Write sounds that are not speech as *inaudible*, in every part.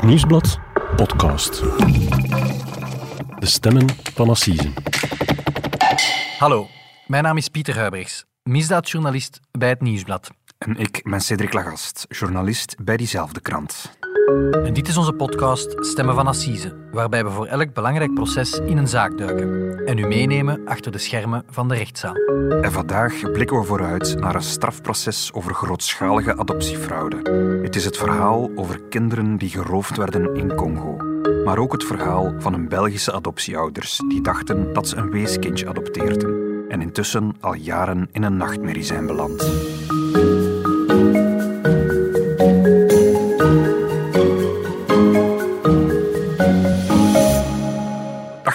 Het Nieuwsblad podcast. De stemmen van Assise. Hallo, mijn naam is Pieter Huibrechts, misdaadjournalist bij het Nieuwsblad. En ik ben Cedric Lagast, journalist bij diezelfde krant. En dit is onze podcast Stemmen van Assise, waarbij we voor elk belangrijk proces in een zaak duiken en u meenemen achter de schermen van de rechtszaal. En vandaag blikken we vooruit naar een strafproces over grootschalige adoptiefraude. Het is het verhaal over kinderen die geroofd werden in Congo. Maar ook het verhaal van een Belgische adoptieouders die dachten dat ze een weeskindje adopteerden en intussen al jaren in een nachtmerrie zijn beland.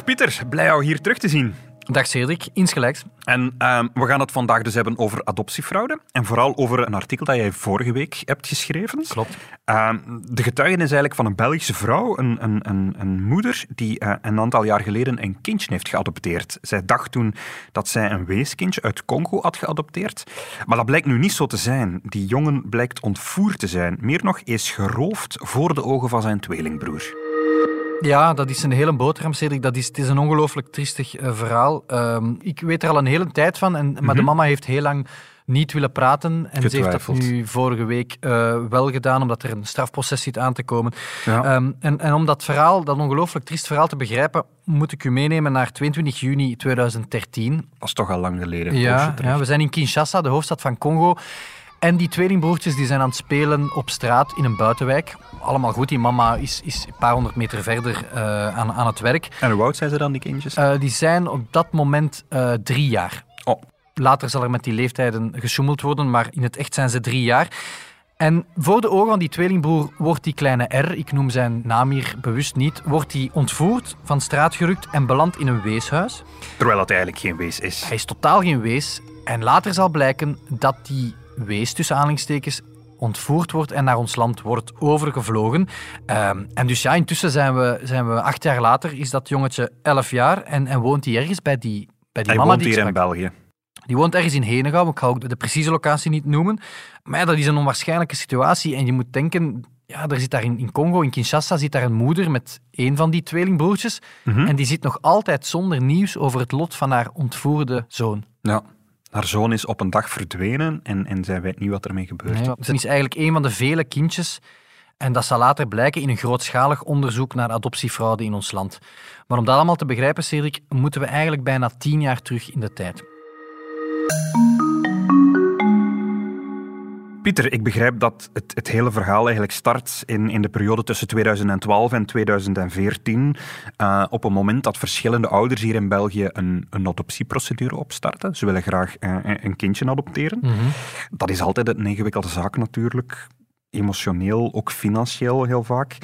Pieter, blij jou hier terug te zien. Dag Cedric, insgelijks. En ehm, we gaan het vandaag dus hebben over adoptiefraude. En vooral over een artikel dat jij vorige week hebt geschreven. Klopt. Ehm, de getuigenis eigenlijk van een Belgische vrouw, een, een, een, een moeder, die eh, een aantal jaar geleden een kindje heeft geadopteerd. Zij dacht toen dat zij een weeskindje uit Congo had geadopteerd. Maar dat blijkt nu niet zo te zijn. Die jongen blijkt ontvoerd te zijn. Meer nog, is geroofd voor de ogen van zijn tweelingbroer. Ja, dat is een hele boterham, Cedric. Dat is, het is een ongelooflijk triestig eh, verhaal. Ehm, ik weet er al een hele tijd van, en, maar de mama heeft heel lang niet willen praten. En ze heeft dat nu vorige week eh, wel gedaan, omdat er een strafproces zit aan te komen. Ja. Ehm, en, en om dat verhaal, dat ongelooflijk triest verhaal te begrijpen, moet ik u meenemen naar 22 juni 2013. Dat is toch al lang geleden. ja, we zijn in Kinshasa, de hoofdstad van Congo. En die tweelingbroertjes die zijn aan het spelen op straat in een buitenwijk. Allemaal goed, die mama is, is een paar honderd meter verder eh, aan, aan het werk. En hoe oud zijn ze dan, die kindjes? Eh, die zijn op dat moment eh, drie jaar. Oh. Later zal er met die leeftijden gesjoemeld worden, maar in het echt zijn ze drie jaar. En voor de ogen van die tweelingbroer wordt die kleine R, ik noem zijn naam hier bewust niet, wordt die ontvoerd, van straat gerukt en belandt in een weeshuis. Terwijl dat eigenlijk geen wees is. Hij is totaal geen wees. En later zal blijken dat die wees, tussen aanhalingstekens, ontvoerd wordt en naar ons land wordt overgevlogen. Ehm, en dus ja, intussen zijn we, zijn we acht jaar later, is dat jongetje elf jaar en, en woont hij ergens bij die, bij die Hij mama woont die hier in. België. Die woont ergens in Henegouw, ik ga ook de precieze locatie niet noemen. Maar ja, dat is een onwaarschijnlijke situatie en je moet denken... Ja, er zit daar in, in Congo, in Kinshasa, zit daar een moeder met een van die tweelingbroertjes. Mhm. En die zit nog altijd zonder nieuws over het lot van haar ontvoerde zoon. Ja. Haar zoon is op een dag verdwenen en, en zij weet niet wat ermee gebeurt. Nee, Ze is eigenlijk een van de vele kindjes. En dat zal later blijken in een grootschalig onderzoek naar adoptiefraude in ons land. Maar om dat allemaal te begrijpen, Cedric, moeten we eigenlijk bijna tien jaar terug in de tijd. Pieter, ik begrijp dat het, het hele verhaal eigenlijk start in, in de periode tussen 2012 en 2014. eh, op een moment dat verschillende ouders hier in België een, een adoptieprocedure opstarten. Ze willen graag eh, een kindje adopteren. Dat is altijd een ingewikkelde zaak natuurlijk. Emotioneel, ook financieel heel vaak.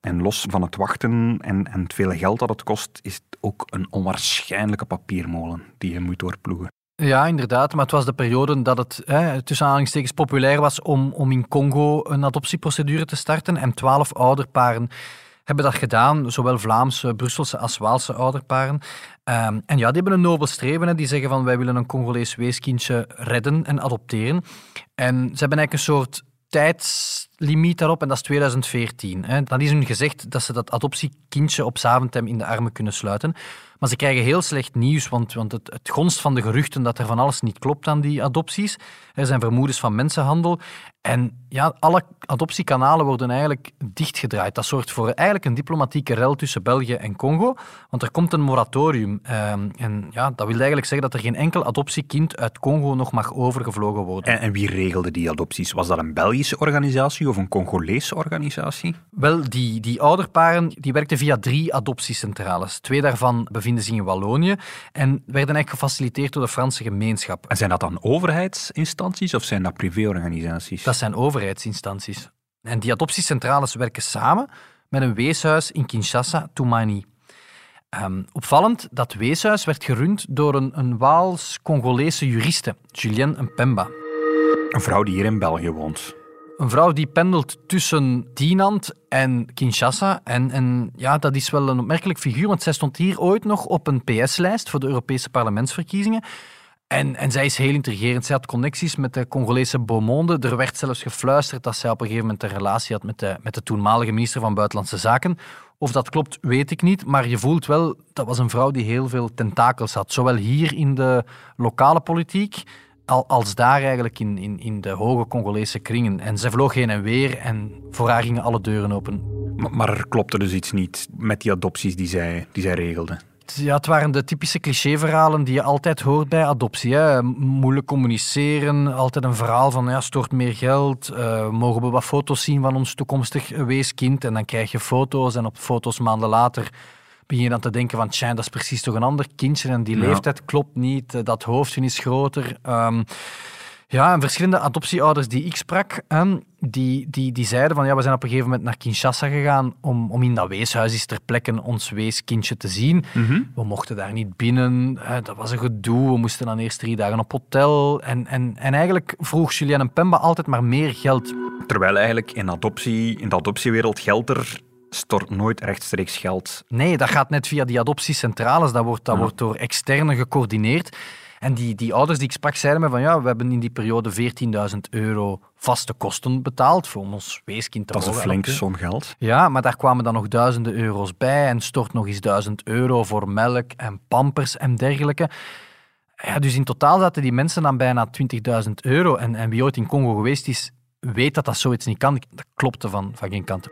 En los van het wachten en, en het vele geld dat het kost, is het ook een onwaarschijnlijke papiermolen die je moet doorploegen. Ja, inderdaad. Maar het was de periode dat het hè, tussen aanhalingstekens populair was om, om in Congo een adoptieprocedure te starten. En twaalf ouderparen hebben dat gedaan, zowel Vlaamse, Brusselse als Waalse ouderparen. Ehm, en ja, die hebben een nobel streven. Die zeggen van wij willen een Congolees weeskindje redden en adopteren. En ze hebben eigenlijk een soort tijdslimiet daarop en dat is 2014. Hè. Dan is hun gezegd dat ze dat adoptiekindje op Zaventem in de armen kunnen sluiten. Maar ze krijgen heel slecht nieuws, want, want het, het gonst van de geruchten dat er van alles niet klopt aan die adopties. Er zijn vermoedens van mensenhandel. En ja, alle adoptiekanalen worden eigenlijk dichtgedraaid. Dat zorgt voor eigenlijk een diplomatieke rel tussen België en Congo, want er komt een moratorium. Ehm, en ja, dat wil eigenlijk zeggen dat er geen enkel adoptiekind uit Congo nog mag overgevlogen worden. En, en wie regelde die adopties? Was dat een Belgische organisatie of een Congolese organisatie? Wel, die, die ouderparen die werkten via drie adoptiecentrales. Twee daarvan bevinden zich in Wallonië en werden eigenlijk gefaciliteerd door de Franse gemeenschap. En zijn dat dan overheidsinstanties of zijn dat privéorganisaties? Dat zijn overheidsinstanties. En die adoptiecentrales werken samen met een weeshuis in Kinshasa, Toumani. Ehm, opvallend, dat weeshuis werd gerund door een, een Waals-Congolese juriste, Julien Mpemba. Een vrouw die hier in België woont. Een vrouw die pendelt tussen Dinant en Kinshasa. En, en ja, dat is wel een opmerkelijk figuur, want zij stond hier ooit nog op een PS-lijst voor de Europese parlementsverkiezingen. En, en zij is heel intrigerend. Zij had connecties met de Congolese Beaumonde. Er werd zelfs gefluisterd dat zij op een gegeven moment een relatie had met de, met de toenmalige minister van Buitenlandse Zaken. Of dat klopt, weet ik niet. Maar je voelt wel, dat was een vrouw die heel veel tentakels had. Zowel hier in de lokale politiek, als daar eigenlijk in, in, in de hoge Congolese kringen. En zij vloog heen en weer en voor haar gingen alle deuren open. Maar, maar er klopte dus iets niet met die adopties die zij, die zij regelde? Ja, het waren de typische clichéverhalen die je altijd hoort bij adoptie. Hè. Moeilijk communiceren, altijd een verhaal van ja, stort meer geld, uh, mogen we wat foto's zien van ons toekomstig weeskind en dan krijg je foto's en op foto's maanden later begin je dan te denken van tja, dat is precies toch een ander kindje en die leeftijd klopt niet, eh, dat hoofdje is groter. Um, ja, en verschillende adoptieouders die ik sprak, die, die, die zeiden van ja, we zijn op een gegeven moment naar Kinshasa gegaan om, om in dat weeshuis eens ter plekke ons weeskindje te zien. Mhm. We mochten daar niet binnen, dat was een gedoe, we moesten dan eerst drie dagen op hotel. En, en, en eigenlijk vroeg Julien Pemba altijd maar meer geld. Terwijl eigenlijk in, adoptie, in de adoptiewereld geldt er stort nooit rechtstreeks geld. Nee, dat gaat net via die adoptiecentrales, dat wordt, dat wordt door externe gecoördineerd. En die, die ouders die ik sprak zeiden me van ja, we hebben in die periode 14.000 euro vaste kosten betaald voor ons weeskind te Dat is een flink som geld. Ja, maar daar kwamen dan nog duizenden euro's bij en stort nog eens 1000 euro voor melk en pampers en dergelijke. Ja, dus in totaal zaten die mensen dan bijna 20.000 euro. En, en wie ooit in Congo geweest is, weet dat dat zoiets niet kan. Dat klopte van, van geen kant.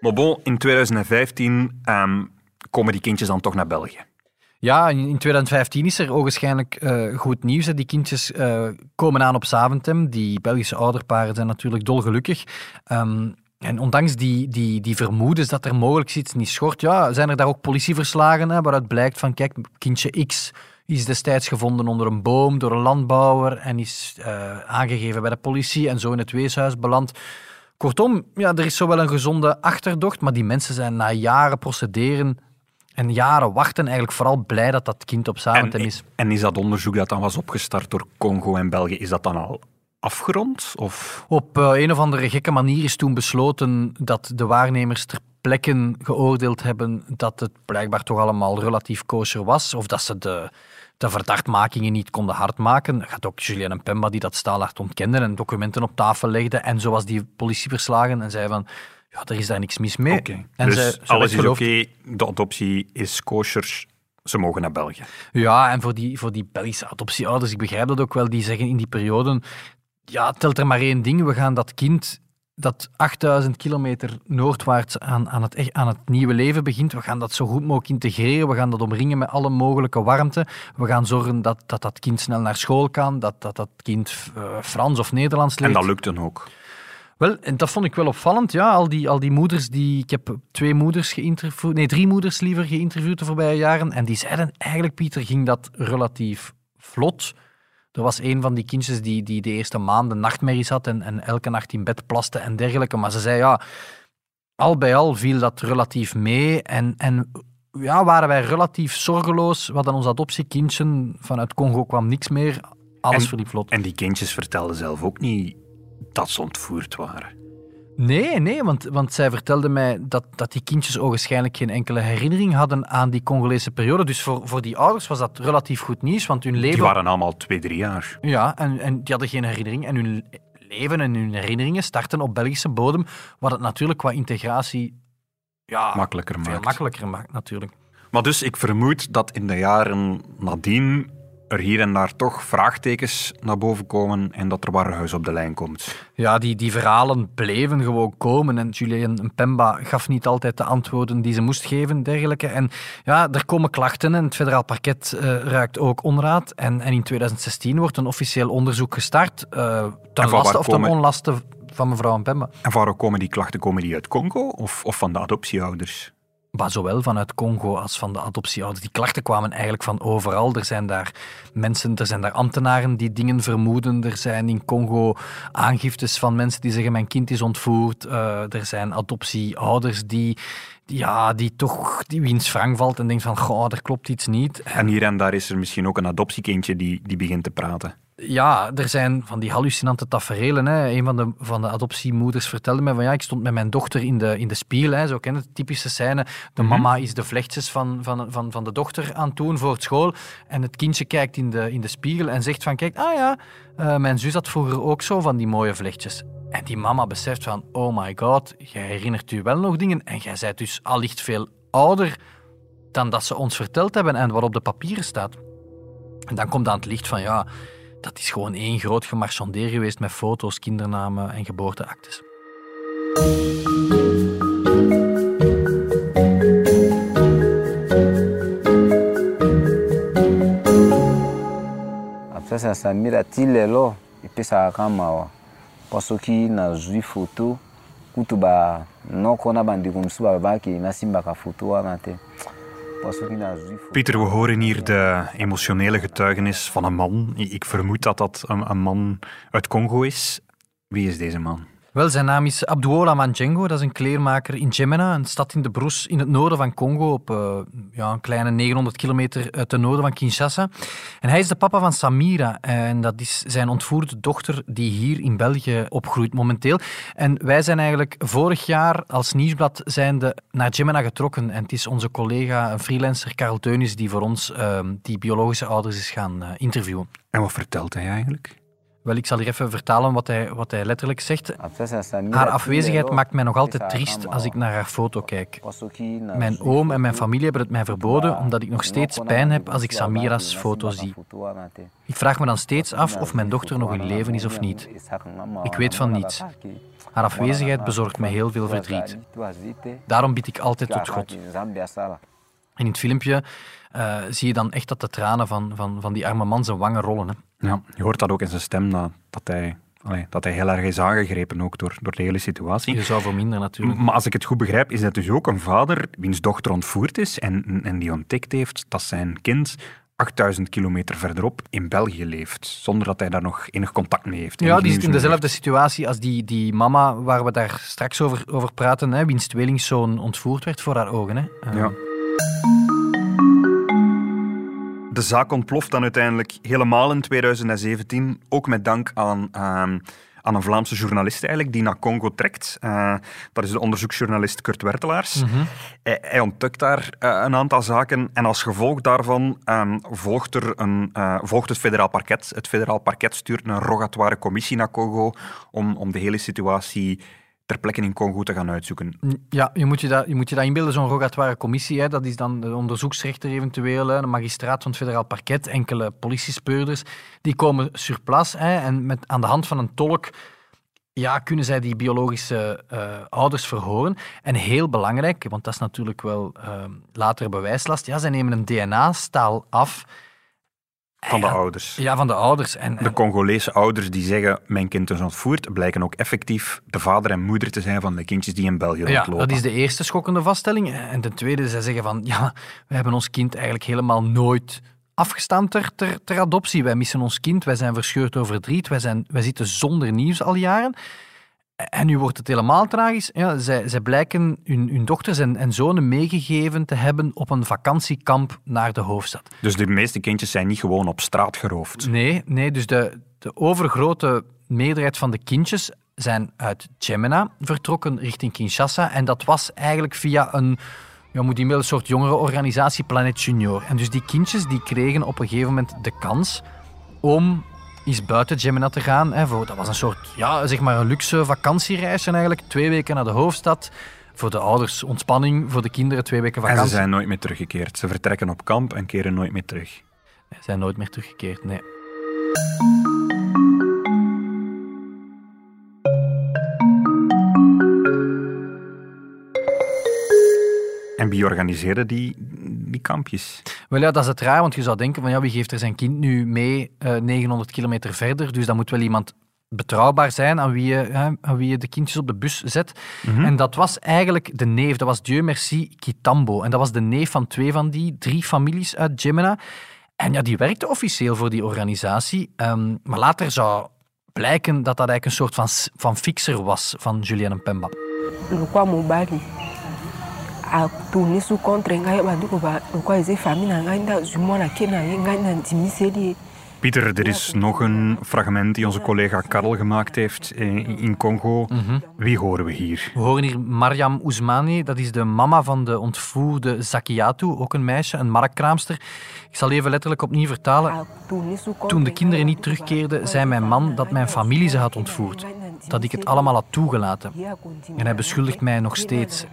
Maar bon, in 2015 ehm, komen die kindjes dan toch naar België. Ja, in 2015 is er ogenschijnlijk uh, goed nieuws. Die kindjes uh, komen aan op Zaventem. Die Belgische ouderparen zijn natuurlijk dolgelukkig. Um, en ondanks die, die, die vermoedens dat er mogelijk iets niet schort, ja, zijn er daar ook politieverslagen hè, waaruit blijkt van, kijk, kindje X is destijds gevonden onder een boom door een landbouwer en is uh, aangegeven bij de politie en zo in het weeshuis beland. Kortom, ja, er is zo wel een gezonde achterdocht, maar die mensen zijn na jaren procederen en jaren wachten eigenlijk vooral blij dat dat kind op Zaventem is. En is dat onderzoek dat dan was opgestart door Congo en België, is dat dan al afgerond? Of? Op uh, een of andere gekke manier is toen besloten dat de waarnemers ter plekke geoordeeld hebben dat het blijkbaar toch allemaal relatief kosher was, of dat ze de de verdachtmakingen niet konden hardmaken. Gaat ook Julien Pemba die dat staalhard ontkende en documenten op tafel legde. En zoals die politieverslagen en zei van, ja, er is daar niks mis mee. Okay. En dus alles is oké, de adoptie is kosher, ze mogen naar België. Ja, en voor die, voor die Belgische adoptieouders, ik begrijp dat ook wel, die zeggen in die periode, ja, telt er maar één ding, we gaan dat kind dat 8000 kilometer noordwaarts aan, aan, het, aan het nieuwe leven begint. We gaan dat zo goed mogelijk integreren. We gaan dat omringen met alle mogelijke warmte. We gaan zorgen dat dat, dat kind snel naar school kan, dat dat, dat kind uh, Frans of Nederlands leert. En dat lukt dan ook. Wel, en dat vond ik wel opvallend. Ja, al die, al die moeders die... Ik heb twee moeders geïnterviewd... Nee, drie moeders liever geïnterviewd de voorbije jaren. En die zeiden eigenlijk, Pieter, ging dat relatief vlot. Er was een van die kindjes die, die de eerste maanden nachtmerries had en, en elke nacht in bed plaste en dergelijke. Maar ze zei, ja, al bij al viel dat relatief mee. En, en ja, waren wij relatief zorgeloos. We hadden ons adoptiekindje, vanuit Congo kwam niks meer. Alles voor die vlot. En die kindjes vertelden zelf ook niet dat ze ontvoerd waren. Nee, nee, want, want zij vertelde mij dat, dat die kindjes ogenschijnlijk geen enkele herinnering hadden aan die Congolese periode. Dus voor, voor die ouders was dat relatief goed nieuws, want hun leven... Die waren allemaal twee, drie jaar. Ja, en, en die hadden geen herinnering. En hun leven en hun herinneringen starten op Belgische bodem, wat het natuurlijk qua integratie ja, makkelijker veel maakt. makkelijker maakt, natuurlijk. Maar dus ik vermoed dat in de jaren nadien er hier en daar toch vraagtekens naar boven komen en dat er Warhuis op de lijn komt. Ja, die, die verhalen bleven gewoon komen en Julien Pemba gaf niet altijd de antwoorden die ze moest geven, dergelijke. En ja, er komen klachten en het federaal parket uh, ruikt ook onraad. En, en in 2016 wordt een officieel onderzoek gestart uh, ten laste of ten onlaste van mevrouw Pemba. En waarom komen die klachten? Komen die uit Congo of, of van de adoptieouders? Maar zowel vanuit Congo als van de adoptieouders. Die klachten kwamen eigenlijk van overal. Er zijn daar mensen, er zijn daar ambtenaren die dingen vermoeden. Er zijn in Congo aangiftes van mensen die zeggen mijn kind is ontvoerd. Uh, er zijn adoptieouders die, ja, die toch die wiens frank valt en denkt van goh, er klopt iets niet. En hier en daar is er misschien ook een adoptiekindje die, die begint te praten. Ja, er zijn van die hallucinante taferelen. Hè. Een van de, van de adoptiemoeders vertelde mij van ja, ik stond met mijn dochter in de, in de spiegel. Hè. Zo ken het, typische scène. De Mhm. mama is de vlechtjes van, van, van, van de dochter aan het doen voor het school. En het kindje kijkt in de, in de spiegel en zegt van kijk, ah ja, eh, mijn zus had vroeger ook zo van die mooie vlechtjes. En die mama beseft van, oh my god, jij herinnert u wel nog dingen en jij bent dus allicht veel ouder dan dat ze ons verteld hebben en wat op de papieren staat. En dan komt aan het licht van, ja, dat is gewoon één groot gemarchandeer geweest met foto's, kindernamen en geboorteactes. sasa samira ti lelo epesaka kaka mawa mpo soki nazwi foto kutu banoko na bandeko mosusu babaki nasimbaka foto wana te Pieter, we horen hier de emotionele getuigenis van een man. Ik vermoed dat dat een man uit Congo is. Wie is deze man? Wel, zijn naam is Abduola Manjengo. Dat is een kleermaker in Djemena, een stad in de Broes in het noorden van Congo, op eh, ja, een kleine 900 kilometer ten noorden van Kinshasa. En hij is de papa van Samira. En dat is zijn ontvoerde dochter die hier in België opgroeit momenteel. En wij zijn eigenlijk vorig jaar als nieuwsblad zijnde naar Djemena getrokken. En het is onze collega, een freelancer, Karel Teunis, die voor ons eh, die biologische ouders is gaan eh, interviewen. En wat vertelt hij eigenlijk? Wel, ik zal hier even vertalen wat hij, wat hij letterlijk zegt. Haar afwezigheid maakt mij nog altijd triest als ik naar haar foto kijk. Mijn oom en mijn familie hebben het mij verboden omdat ik nog steeds pijn heb als ik Samira's foto zie. Ik vraag me dan steeds af of mijn dochter nog in leven is of niet. Ik weet van niets. Haar afwezigheid bezorgt me heel veel verdriet. Daarom bied ik altijd tot God. In het filmpje eh, zie je dan echt dat de tranen van, van, van die arme man zijn wangen rollen. Hè. Ja, je hoort dat ook in zijn stem, dat, dat, hij, allee, dat hij heel erg is aangegrepen ook door, door de hele situatie. Je zou voor minder natuurlijk. Maar als ik het goed begrijp, is dat dus ook een vader wiens dochter ontvoerd is en, en die ontdekt heeft dat zijn kind 8000 kilometer verderop in België leeft, zonder dat hij daar nog enig contact mee heeft. Ja, die zit in dezelfde situatie als die, die mama waar we daar straks over, over praten, hè, wiens tweelingzoon ontvoerd werd voor haar ogen. Hè. Ja. De zaak ontploft dan uiteindelijk helemaal in 2017, ook met dank aan, ehm, aan een Vlaamse journalist eigenlijk, die naar Congo trekt. Eh, dat is de onderzoeksjournalist Kurt Wertelaars. Hij, hij ontdekt daar eh, een aantal zaken en als gevolg daarvan ehm, volgt, er een, eh, volgt het federaal parket. Het federaal parket stuurt een rogatoire commissie naar Congo om, om de hele situatie ter in Congo te gaan uitzoeken. Ja, je moet je dat, je moet je dat inbeelden, zo'n rogatoire commissie. Hè, dat is dan de onderzoeksrechter eventueel, de magistraat van het federaal parket, enkele politiespeurders. Die komen sur place hè, en met, aan de hand van een tolk ja, kunnen zij die biologische eh, ouders verhoren. En heel belangrijk, want dat is natuurlijk wel eh, later bewijslast, ja, zij nemen een DNA-staal af. Van de ouders. Ja, van de ouders. En, De Congolese ouders die zeggen mijn kind is ontvoerd, blijken ook effectief de vader en moeder te zijn van de kindjes die in België Ja, rondlopen. dat is de eerste schokkende vaststelling. En ten tweede, zij zeggen van, ja, we hebben ons kind eigenlijk helemaal nooit afgestaan ter, ter, ter adoptie. Wij missen ons kind, wij zijn verscheurd over verdriet, wij, zijn, wij zitten zonder nieuws al jaren. En nu wordt het helemaal tragisch. Ja, zij, zij blijken hun, hun dochters en, en zonen meegegeven te hebben op een vakantiekamp naar de hoofdstad. Dus de meeste kindjes zijn niet gewoon op straat geroofd. Nee, nee dus de, de overgrote meerderheid van de kindjes zijn uit Djemena vertrokken richting Kinshasa. En dat was eigenlijk via een, ja, moet een soort jongerenorganisatie, Planet Junior. En dus die kindjes die kregen op een gegeven moment de kans om eens buiten Djemena te gaan. Hè, voor, dat was een soort, ja, zeg maar een luxe vakantiereisje eigenlijk. Twee weken naar de hoofdstad. Voor de ouders ontspanning, voor de kinderen twee weken En vakantie. ze zijn nooit meer teruggekeerd. Ze vertrekken op kamp en keren nooit meer terug. Ze zijn nooit meer teruggekeerd, nee. En wie organiseerde die, die kampjes? Wel ja, dat is het raar, want je zou denken van ja, wie geeft er zijn kind nu mee eh 900 kilometer verder? Dus dat moet wel iemand betrouwbaar zijn aan wie je, hè, aan wie je de kindjes op de bus zet. En dat was eigenlijk de neef, dat was Dieu Merci Kitambo. En dat was de neef van twee van die drie families uit Djemena. En ja, die werkte officieel voor die organisatie. Ehm, maar later zou blijken dat dat eigenlijk een soort van, van fixer was van lokwa mobali contre ngai bandeko ba lokwa eza famille na ngai nde azwi mwana ke na ye ngai nandimiseli ye Pieter, er is nog een fragment die onze collega Karel gemaakt heeft in Congo. Wie horen we hier? We horen hier Mariam Ousmani, dat is de mama van de ontvoerde Zakiatu, ook een meisje, een marktkraamster. Ik zal even letterlijk opnieuw vertalen. Toen de kinderen niet terugkeerden, zei mijn man dat mijn familie ze had ontvoerd. Dat ik het allemaal had toegelaten. En hij beschuldigt mij nog steeds.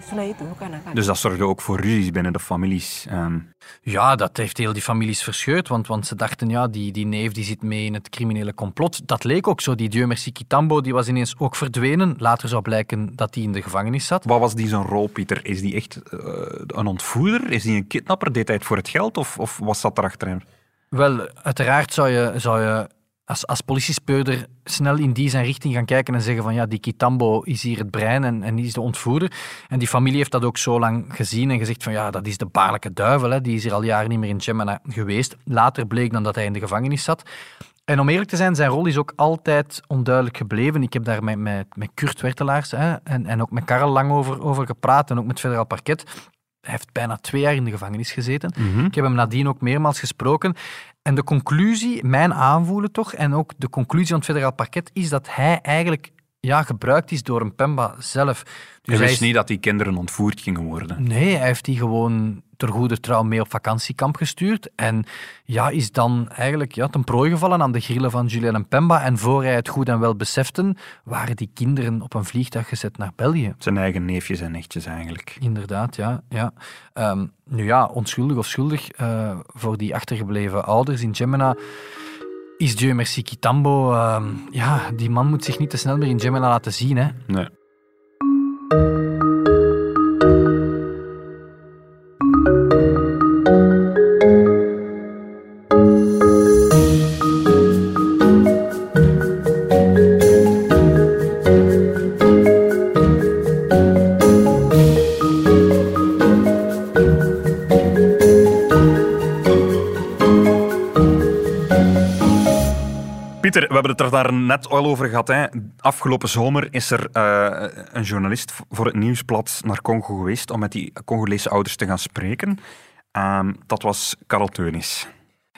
Dus dat zorgde ook voor ruzies binnen de families? Ehm. Ja, dat heeft heel die families verscheurd, want, want ze dachten, ja, die, die neef die zit mee in het criminele complot. Dat leek ook zo. Die Dieu Merci Kitambo die was ineens ook verdwenen. Later zou blijken dat hij in de gevangenis zat. Wat was die zijn rol, Pieter? Is die echt uh, een ontvoerder? Is die een kidnapper? Deed hij het voor het geld of, of was dat erachter hem? Wel, uiteraard zou je, zou je als, als politiespeurder snel in die zijn richting gaan kijken en zeggen van ja, die Kitambo is hier het brein en, en is de ontvoerder. En die familie heeft dat ook zo lang gezien en gezegd van ja, dat is de baarlijke duivel, hè. die is hier al jaren niet meer in Chemena geweest. Later bleek dan dat hij in de gevangenis zat. En om eerlijk te zijn, zijn rol is ook altijd onduidelijk gebleven. Ik heb daar met, met, met Kurt Wertelaars hè, en, en ook met Karel lang over, over gepraat en ook met federaal parket. Hij heeft bijna twee jaar in de gevangenis gezeten. Mhm. Ik heb hem nadien ook meermaals gesproken. En de conclusie, mijn aanvoelen toch, en ook de conclusie van het federaal parket, is dat hij eigenlijk ja, gebruikt is door een Pemba zelf. Dus hij wist niet dat die kinderen ontvoerd gingen worden? Nee, hij heeft die gewoon ter goede trouw mee op vakantiekamp gestuurd. En ja, is dan eigenlijk ja, ten prooi gevallen aan de grillen van Julien en Pemba. En voor hij het goed en wel besefte, waren die kinderen op een vliegtuig gezet naar België. Zijn eigen neefjes en nichtjes eigenlijk. Inderdaad, ja. ja. Ehm, nu ja, onschuldig of schuldig uh, voor die achtergebleven ouders in Gemena is Dieu merci Kitambo. Uh, ja, die man moet zich niet te snel meer in Gemena laten zien. Hè. Nee. Hebben het er daar net al over gehad. Hè. Afgelopen zomer is er uh, een journalist voor het Nieuwsblad naar Congo geweest om met die Congolese ouders te gaan spreken. Uh, dat was Karel Teunis.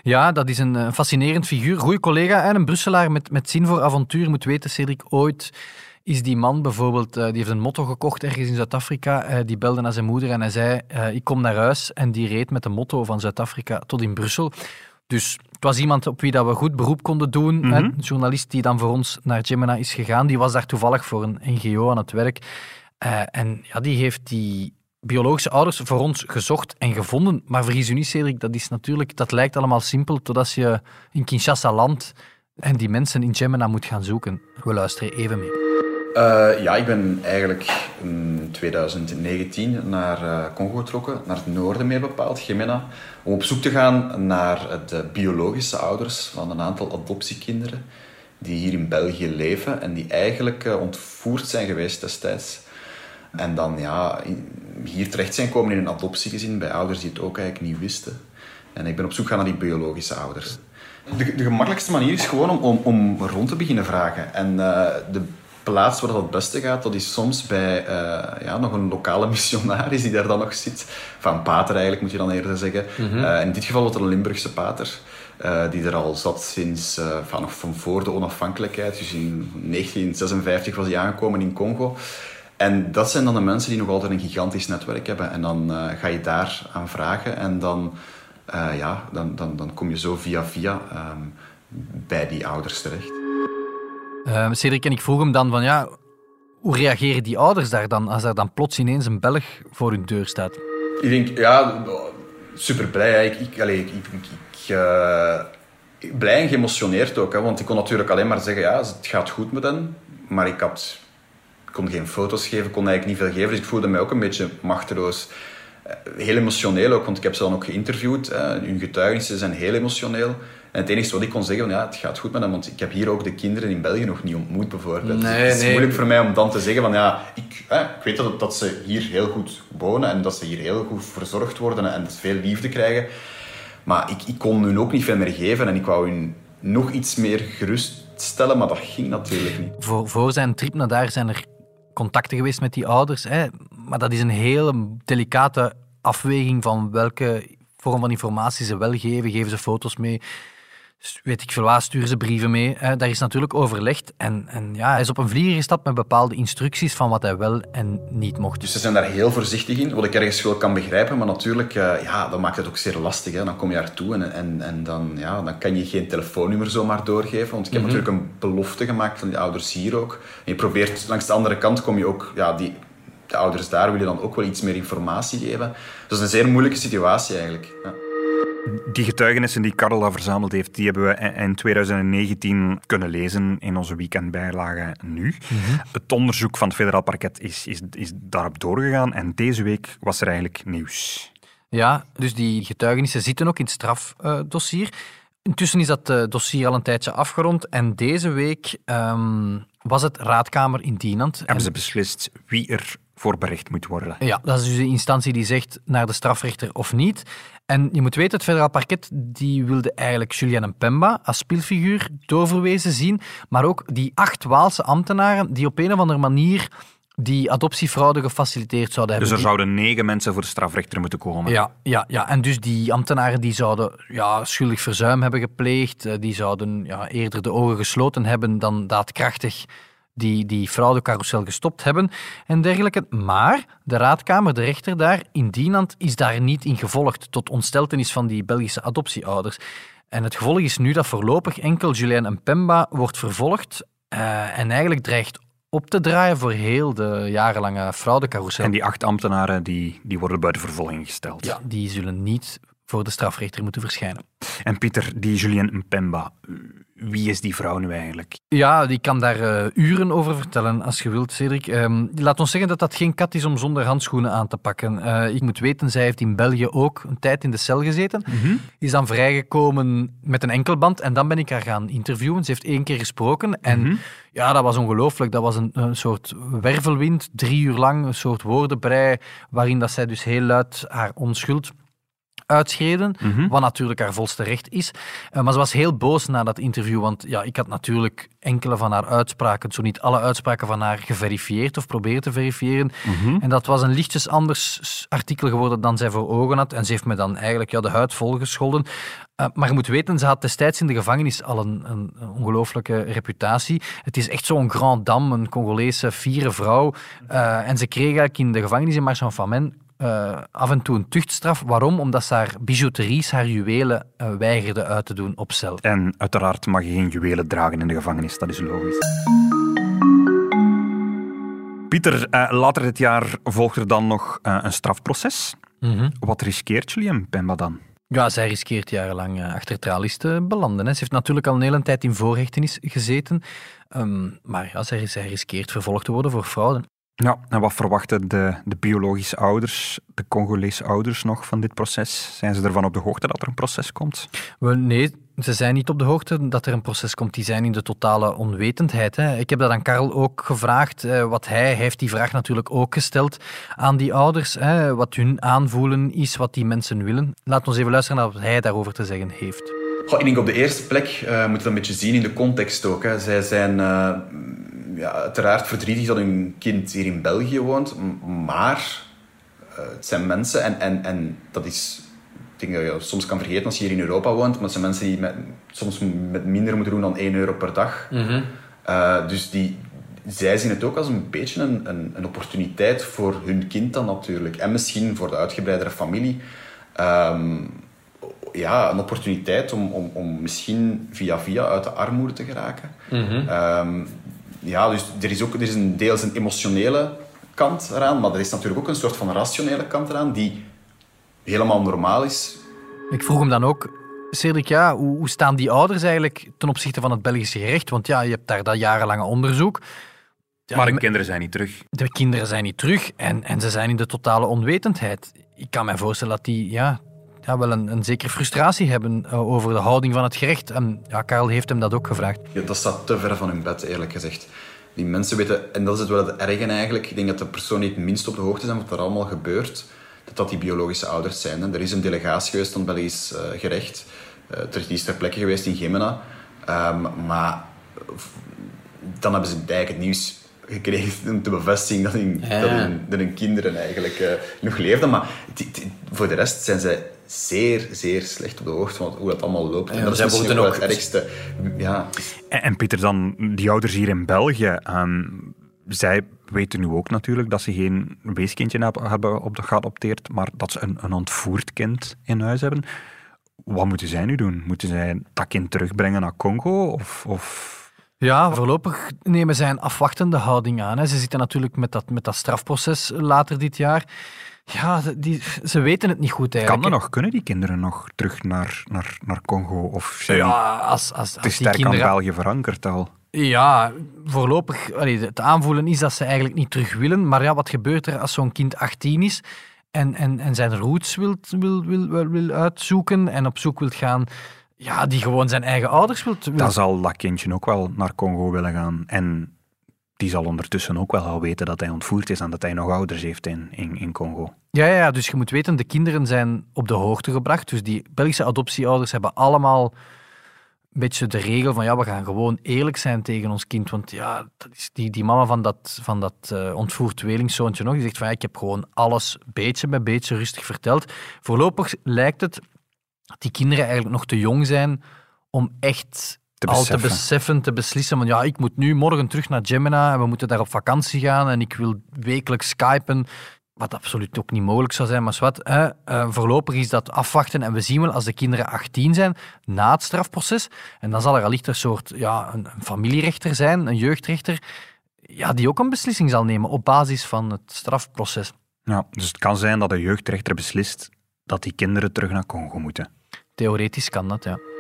Ja, dat is een fascinerend figuur. Goeie collega en een Brusselaar met, met zin voor avontuur. Moet weten, Cedric, ooit is die man bijvoorbeeld, uh, die heeft een motto gekocht ergens in Zuid-Afrika. Uh, die belde naar zijn moeder en hij zei, ik kom naar huis. En die reed met de motto van Zuid-Afrika tot in Brussel. Dus het was iemand op wie dat we goed beroep konden doen. Mhm. Een journalist die dan voor ons naar Gemina is gegaan. Die was daar toevallig voor een NGO aan het werk. Uh, en ja, die heeft die biologische ouders voor ons gezocht en gevonden. Maar vergis u niet, Cedric, dat, is natuurlijk, dat lijkt allemaal simpel totdat je in Kinshasa landt en die mensen in Gemina moet gaan zoeken. We luisteren even mee. Uh, ja, ik ben eigenlijk in 2019 naar uh, Congo getrokken, naar het noorden meer bepaald, Gemena, om op zoek te gaan naar de biologische ouders van een aantal adoptiekinderen die hier in België leven en die eigenlijk ontvoerd zijn geweest destijds. En dan ja, hier terecht zijn komen in een adoptiegezin bij ouders die het ook eigenlijk niet wisten. En ik ben op zoek gaan naar die biologische ouders. De, de gemakkelijkste manier is gewoon om, om, om rond te beginnen vragen. En de plaats waar dat het beste gaat, dat is soms bij uh, ja, nog een lokale *laughs* missionaris die daar dan nog zit. Van pater eigenlijk, moet je dan eerder zeggen. Mhm. Mm -hmm. uh, in dit geval was het een Limburgse pater. Uh, die er al zat sinds van, van voor de onafhankelijkheid. Dus in 1956 was hij aangekomen in Congo. En dat zijn dan de mensen die nog altijd een gigantisch netwerk hebben. En dan ga je daar aan vragen. En dan, ja, dan, dan, dan kom je zo via via um, bij die ouders terecht. Uh, Cedric en ik vroeg hem dan van ja, hoe reageren die ouders daar dan als er dan plots ineens een Belg voor hun deur staat? Ik denk, ja, super blij. Ik, ik, ik, ik, uh, blij en geëmotioneerd ook, hè, want ik kon natuurlijk alleen maar zeggen, ja, het gaat goed met hen, maar ik had, kon geen foto's geven, kon eigenlijk niet veel geven, dus ik voelde mij ook een beetje machteloos. Heel emotioneel ook, want ik heb ze dan ook geïnterviewd. Hun getuigenissen zijn heel emotioneel. En het enige wat ik kon zeggen, ja, het gaat goed met hem, want ik heb hier ook de kinderen in België nog niet ontmoet, bijvoorbeeld. Nee, het is nee. moeilijk voor mij om dan te zeggen van, ja, ik, hè, ik weet dat, dat ze hier heel goed wonen en dat ze hier heel goed verzorgd worden en dat ze veel liefde krijgen. Maar ik, ik kon hun ook niet veel meer geven en ik wou hun nog iets meer geruststellen, maar dat ging natuurlijk niet. Voor, voor zijn trip naar daar zijn er contacten geweest met die ouders, hè? maar dat is een hele delicate afweging van welke vorm van informatie ze wel geven. Geven ze foto's mee? Weet ik veel waar, sturen ze brieven mee. Hè. Daar is natuurlijk overlegd. En, en ja, hij is op een vlieger gestapt met bepaalde instructies van wat hij wel en niet mocht. Dus ze zijn daar heel voorzichtig in, wat ik ergens wel kan begrijpen. Maar natuurlijk, uh, ja, dat maakt het ook zeer lastig. Hè. Dan kom je daartoe en, en, en dan, ja, dan kan je geen telefoonnummer zomaar doorgeven. Want ik heb mm -hmm. natuurlijk een belofte gemaakt van die ouders hier ook. En je probeert, langs de andere kant kom je ook... Ja, die, de ouders daar willen dan ook wel iets meer informatie geven. Dus dat is een zeer moeilijke situatie eigenlijk. Ja. Die getuigenissen die Karel verzameld heeft, die hebben we in 2019 kunnen lezen in onze weekendbijlage nu. Mm -hmm. Het onderzoek van het federaal parket is, is, is daarop doorgegaan en deze week was er eigenlijk nieuws. Ja, dus die getuigenissen zitten ook in het strafdossier. Intussen is dat uh, dossier al een tijdje afgerond en deze week um, was het raadkamer in Dienand. Hebben en... ze beslist wie er voor berecht moet worden. Ja, dat is dus de instantie die zegt naar de strafrechter of niet. En je moet weten, het federaal parket die wilde eigenlijk Julian Mpemba als speelfiguur doorverwezen zien, maar ook die acht Waalse ambtenaren die op een of andere manier die adoptiefraude gefaciliteerd zouden hebben. Dus er zouden negen mensen voor de strafrechter moeten komen. Ja, ja, ja. en dus die ambtenaren die zouden ja, schuldig verzuim hebben gepleegd, die zouden ja, eerder de ogen gesloten hebben dan daadkrachtig die die fraudecarousel gestopt hebben en dergelijke. Maar de raadkamer, de rechter daar in Dienand, is daar niet in gevolgd tot ontsteltenis van die Belgische adoptieouders. En het gevolg is nu dat voorlopig enkel Julien Mpemba wordt vervolgd uh, en eigenlijk dreigt op te draaien voor heel de jarenlange fraudecarousel. En die acht ambtenaren die, die worden buiten vervolging gesteld. Ja, die zullen niet voor de strafrechter moeten verschijnen. En Pieter, die Julien Mpemba, wie is die vrouw nu eigenlijk? Ja, die kan daar uh, uren over vertellen als je wilt, Cedric. Um, laat ons zeggen dat dat geen kat is om zonder handschoenen aan te pakken. Uh, ik moet weten, zij heeft in België ook een tijd in de cel gezeten. Mm -hmm. Is dan vrijgekomen met een enkelband en dan ben ik haar gaan interviewen. Ze heeft één keer gesproken en mm -hmm. ja, dat was ongelooflijk. Dat was een, een, soort wervelwind, drie uur lang, een soort woordenbrei, waarin dat zij dus heel luid haar onschuld uitschreden, mm -hmm. wat natuurlijk haar volste recht is. Uh, maar ze was heel boos na dat interview, want ja, ik had natuurlijk enkele van haar uitspraken, zo niet alle uitspraken van haar, geverifieerd of proberen te verifiëren. Mm -hmm. En dat was een lichtjes anders artikel geworden dan zij voor ogen had. En ze heeft me dan eigenlijk ja, de huid volgescholden. Uh, maar je moet weten, ze had destijds in de gevangenis al een, een, ongelooflijke reputatie. Het is echt zo'n grand dame, een Congolese fiere vrouw. Uh, en ze kreeg eigenlijk in de gevangenis in Marchand-Famenne uh, af en toe een tuchtstraf. Waarom? Omdat ze haar bijouteries, haar juwelen, uh, weigerde uit te doen op cel. En uiteraard mag je geen juwelen dragen in de gevangenis, dat is logisch. Pieter, uh, later dit jaar volgt er dan nog een strafproces. Mm -hmm. Wat riskeert Julien Pemba dan? Ja, zij riskeert jarenlang achter tralies te belanden. Hè. Ze heeft natuurlijk al een hele tijd in voorhechtenis gezeten. Um, maar ja, zij, zij riskeert vervolgd te worden voor fraude. Ja, en wat verwachten de, de biologische ouders, de Congolese ouders nog van dit proces? Zijn ze ervan op de hoogte dat er een proces komt? Wel, nee, ze zijn niet op de hoogte dat er een proces komt. Die zijn in de totale onwetendheid. Hè. Ik heb dat aan Karel ook gevraagd. Eh, wat hij heeft die vraag natuurlijk ook gesteld aan die ouders. Hè, wat hun aanvoelen is, wat die mensen willen. Laat ons even luisteren naar wat hij daarover te zeggen heeft. Goh, ik denk op de eerste plek uh, moet je dat een beetje zien in de context ook. Hè. Zij zijn... Uh ja, uiteraard verdrietig dat hun kind hier in België woont, maar uh, het zijn mensen en, en, en dat is ik denk dat je soms kan vergeten als je hier in Europa woont, maar het zijn mensen die met, soms met minder moeten doen dan 1 euro per dag. Mm -hmm. uh, dus die, zij zien het ook als een beetje een, een, een, opportuniteit voor hun kind dan natuurlijk. En misschien voor de uitgebreidere familie. Um, ja, een opportuniteit om, om, om misschien via via uit de armoede te geraken. Mm -hmm. um, ja, dus er is ook er is een deels een emotionele kant eraan, maar er is natuurlijk ook een soort van rationele kant eraan die helemaal normaal is. Ik vroeg hem dan ook, Cedric, ja, hoe, hoe staan die ouders eigenlijk ten opzichte van het Belgische gerecht? Want ja, je hebt daar dat jarenlange onderzoek. Ja, maar de kinderen zijn niet terug. De kinderen zijn niet terug en, en ze zijn in de totale onwetendheid. Ik kan me voorstellen dat die ja, ja, wel een, een zekere frustratie hebben uh, over de houding van het gerecht. En ja, Karel heeft hem dat ook gevraagd. Ja, dat staat te ver van hun bed, eerlijk gezegd. Die mensen weten, en dat is het wel het erge eigenlijk, ik denk dat de personen die het minst op de hoogte zijn van wat er allemaal gebeurt, dat dat die biologische ouders zijn. Hè. Er is een delegatie geweest van het Belgisch uh, gerecht. Uh, die is ter plekke geweest in Gemena. Um, maar dan hebben ze eigenlijk het nieuws gekregen om te bevestigen dat hun, ja. dat hun, dat hun kinderen eigenlijk uh, nog leefden. Maar voor de rest zijn zij zeer, zeer slecht op de hoogte van hoe dat allemaal loopt. Ja, en dat is misschien ook het ergste. Ja, En, en Pieter, dan die ouders hier in België. ehm, zij weten nu ook natuurlijk dat ze geen weeskindje heb- hebben op de geadopteerd, maar dat ze een, een ontvoerd kind in huis hebben. Wat moeten zij nu doen? Moeten zij dat kind terugbrengen naar Congo? Of, of... Ja, voorlopig nemen zij een afwachtende houding aan. Hè. Ze zitten natuurlijk met dat, met dat strafproces later dit jaar. Ja, die, ze weten het niet goed Kan eigenlijk. dat nog? Kunnen die kinderen nog terug naar, naar, naar Congo? Of zijn Ja, als, als, als die sterk kinderen... aan België verankerd al? Ja, voorlopig, allee, het aanvoelen is dat ze eigenlijk niet terug willen. Maar ja, wat gebeurt er als zo'n kind 18 is en, en, en zijn roots wil, wil, wil, wil, uitzoeken en op zoek wil gaan, ja, die gewoon zijn eigen ouders wil... Dan zal dat kindje ook wel naar Congo willen gaan. En die zal ondertussen ook wel al weten dat hij ontvoerd is en dat hij nog ouders heeft in, in, Congo. Ja, ja, ja, dus je moet weten, de kinderen zijn op de hoogte gebracht. Dus die Belgische adoptieouders hebben allemaal een beetje de regel van ja, we gaan gewoon eerlijk zijn tegen ons kind. Want ja, dat is die, die mama van dat, van dat eh, ontvoerd tweelingzoontje nog, die zegt van ja, ik heb gewoon alles beetje bij beetje rustig verteld. Voorlopig lijkt het dat die kinderen eigenlijk nog te jong zijn om echt Te al te beseffen. te beslissen van ja, ik moet nu morgen terug naar Gemina en we moeten daar op vakantie gaan en ik wil wekelijks skypen. Wat absoluut ook niet mogelijk zou zijn, maar wat, hè, eh, voorlopig is dat afwachten en we zien wel als de kinderen 18 zijn na het strafproces en dan zal er allicht een soort ja, een, een familierechter zijn, een jeugdrechter, ja, die ook een beslissing zal nemen op basis van het strafproces. Ja, dus het kan zijn dat de jeugdrechter beslist dat die kinderen terug naar Congo moeten. Theoretisch kan dat, ja.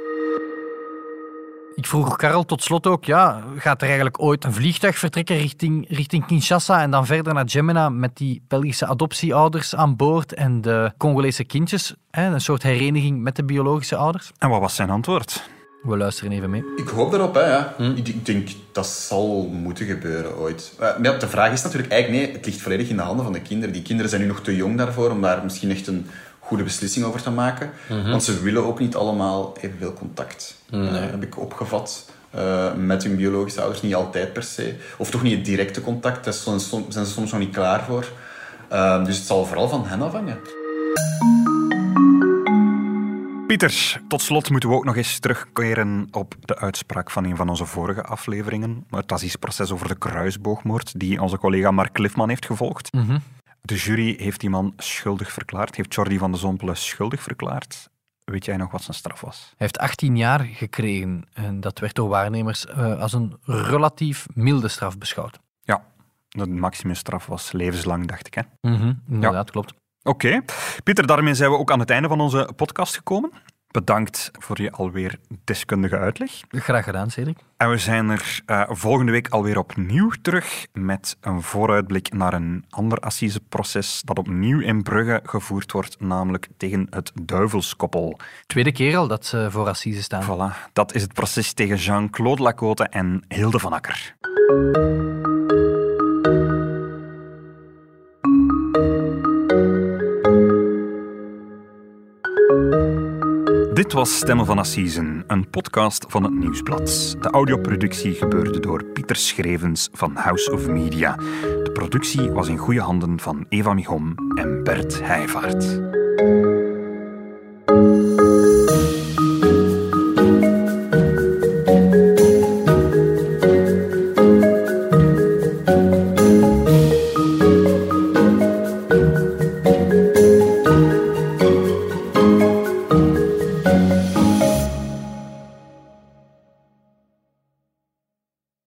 Ik vroeg Karel tot slot ook, ja, gaat er eigenlijk ooit een vliegtuig vertrekken richting, richting Kinshasa en dan verder naar Gemina met die Belgische adoptieouders aan boord en de Congolese kindjes? Hè, een soort hereniging met de biologische ouders? En wat was zijn antwoord? We luisteren even mee. Ik hoop daarop, hè, ja. Ik, ik denk dat zal moeten gebeuren ooit. Eh, Maar de vraag is natuurlijk eigenlijk, nee, het ligt volledig in de handen van de kinderen. Die kinderen zijn nu nog te jong daarvoor om daar misschien echt een goede beslissing over te maken. Want ze willen ook niet allemaal evenveel contact. Eh, heb ik opgevat. eh, met hun biologische ouders, niet altijd per se. Of toch niet het directe contact, daar zijn ze soms- zijn ze soms nog niet klaar voor. Eh, dus het zal vooral van hen afhangen. Pieter, tot slot moeten we ook nog eens terugkeren op de uitspraak van een van onze vorige afleveringen. Het assisproces over de kruisboogmoord, die onze collega Mark Cliffman heeft gevolgd. Mhm. De jury heeft die man schuldig verklaard, heeft Jordi van de Zompelen schuldig verklaard. Weet jij nog wat zijn straf was? Hij heeft 18 jaar gekregen en dat werd door waarnemers eh, als een relatief milde straf beschouwd. Ja, de maximumstraf was levenslang, dacht ik. Hè? Mhm, inderdaad, klopt. Oké. Pieter, daarmee zijn we ook aan het einde van onze podcast gekomen. Bedankt voor je alweer deskundige uitleg. Graag gedaan, Cedric. En we zijn er eh, volgende week alweer opnieuw terug met een vooruitblik naar een ander assiseproces dat opnieuw in Brugge gevoerd wordt, namelijk tegen het duivelskoppel. Tweede keer al dat ze voor Assise staan. Voilà, dat is het proces tegen Jean-Claude Lacote en Hilde van Akker. Dit was Stemmen van Assisen, een podcast van het Nieuwsblad. De audioproductie gebeurde door Pieter Schrevens van House of Media. De productie was in goede handen van Eva Michom en Bert Heijvaart.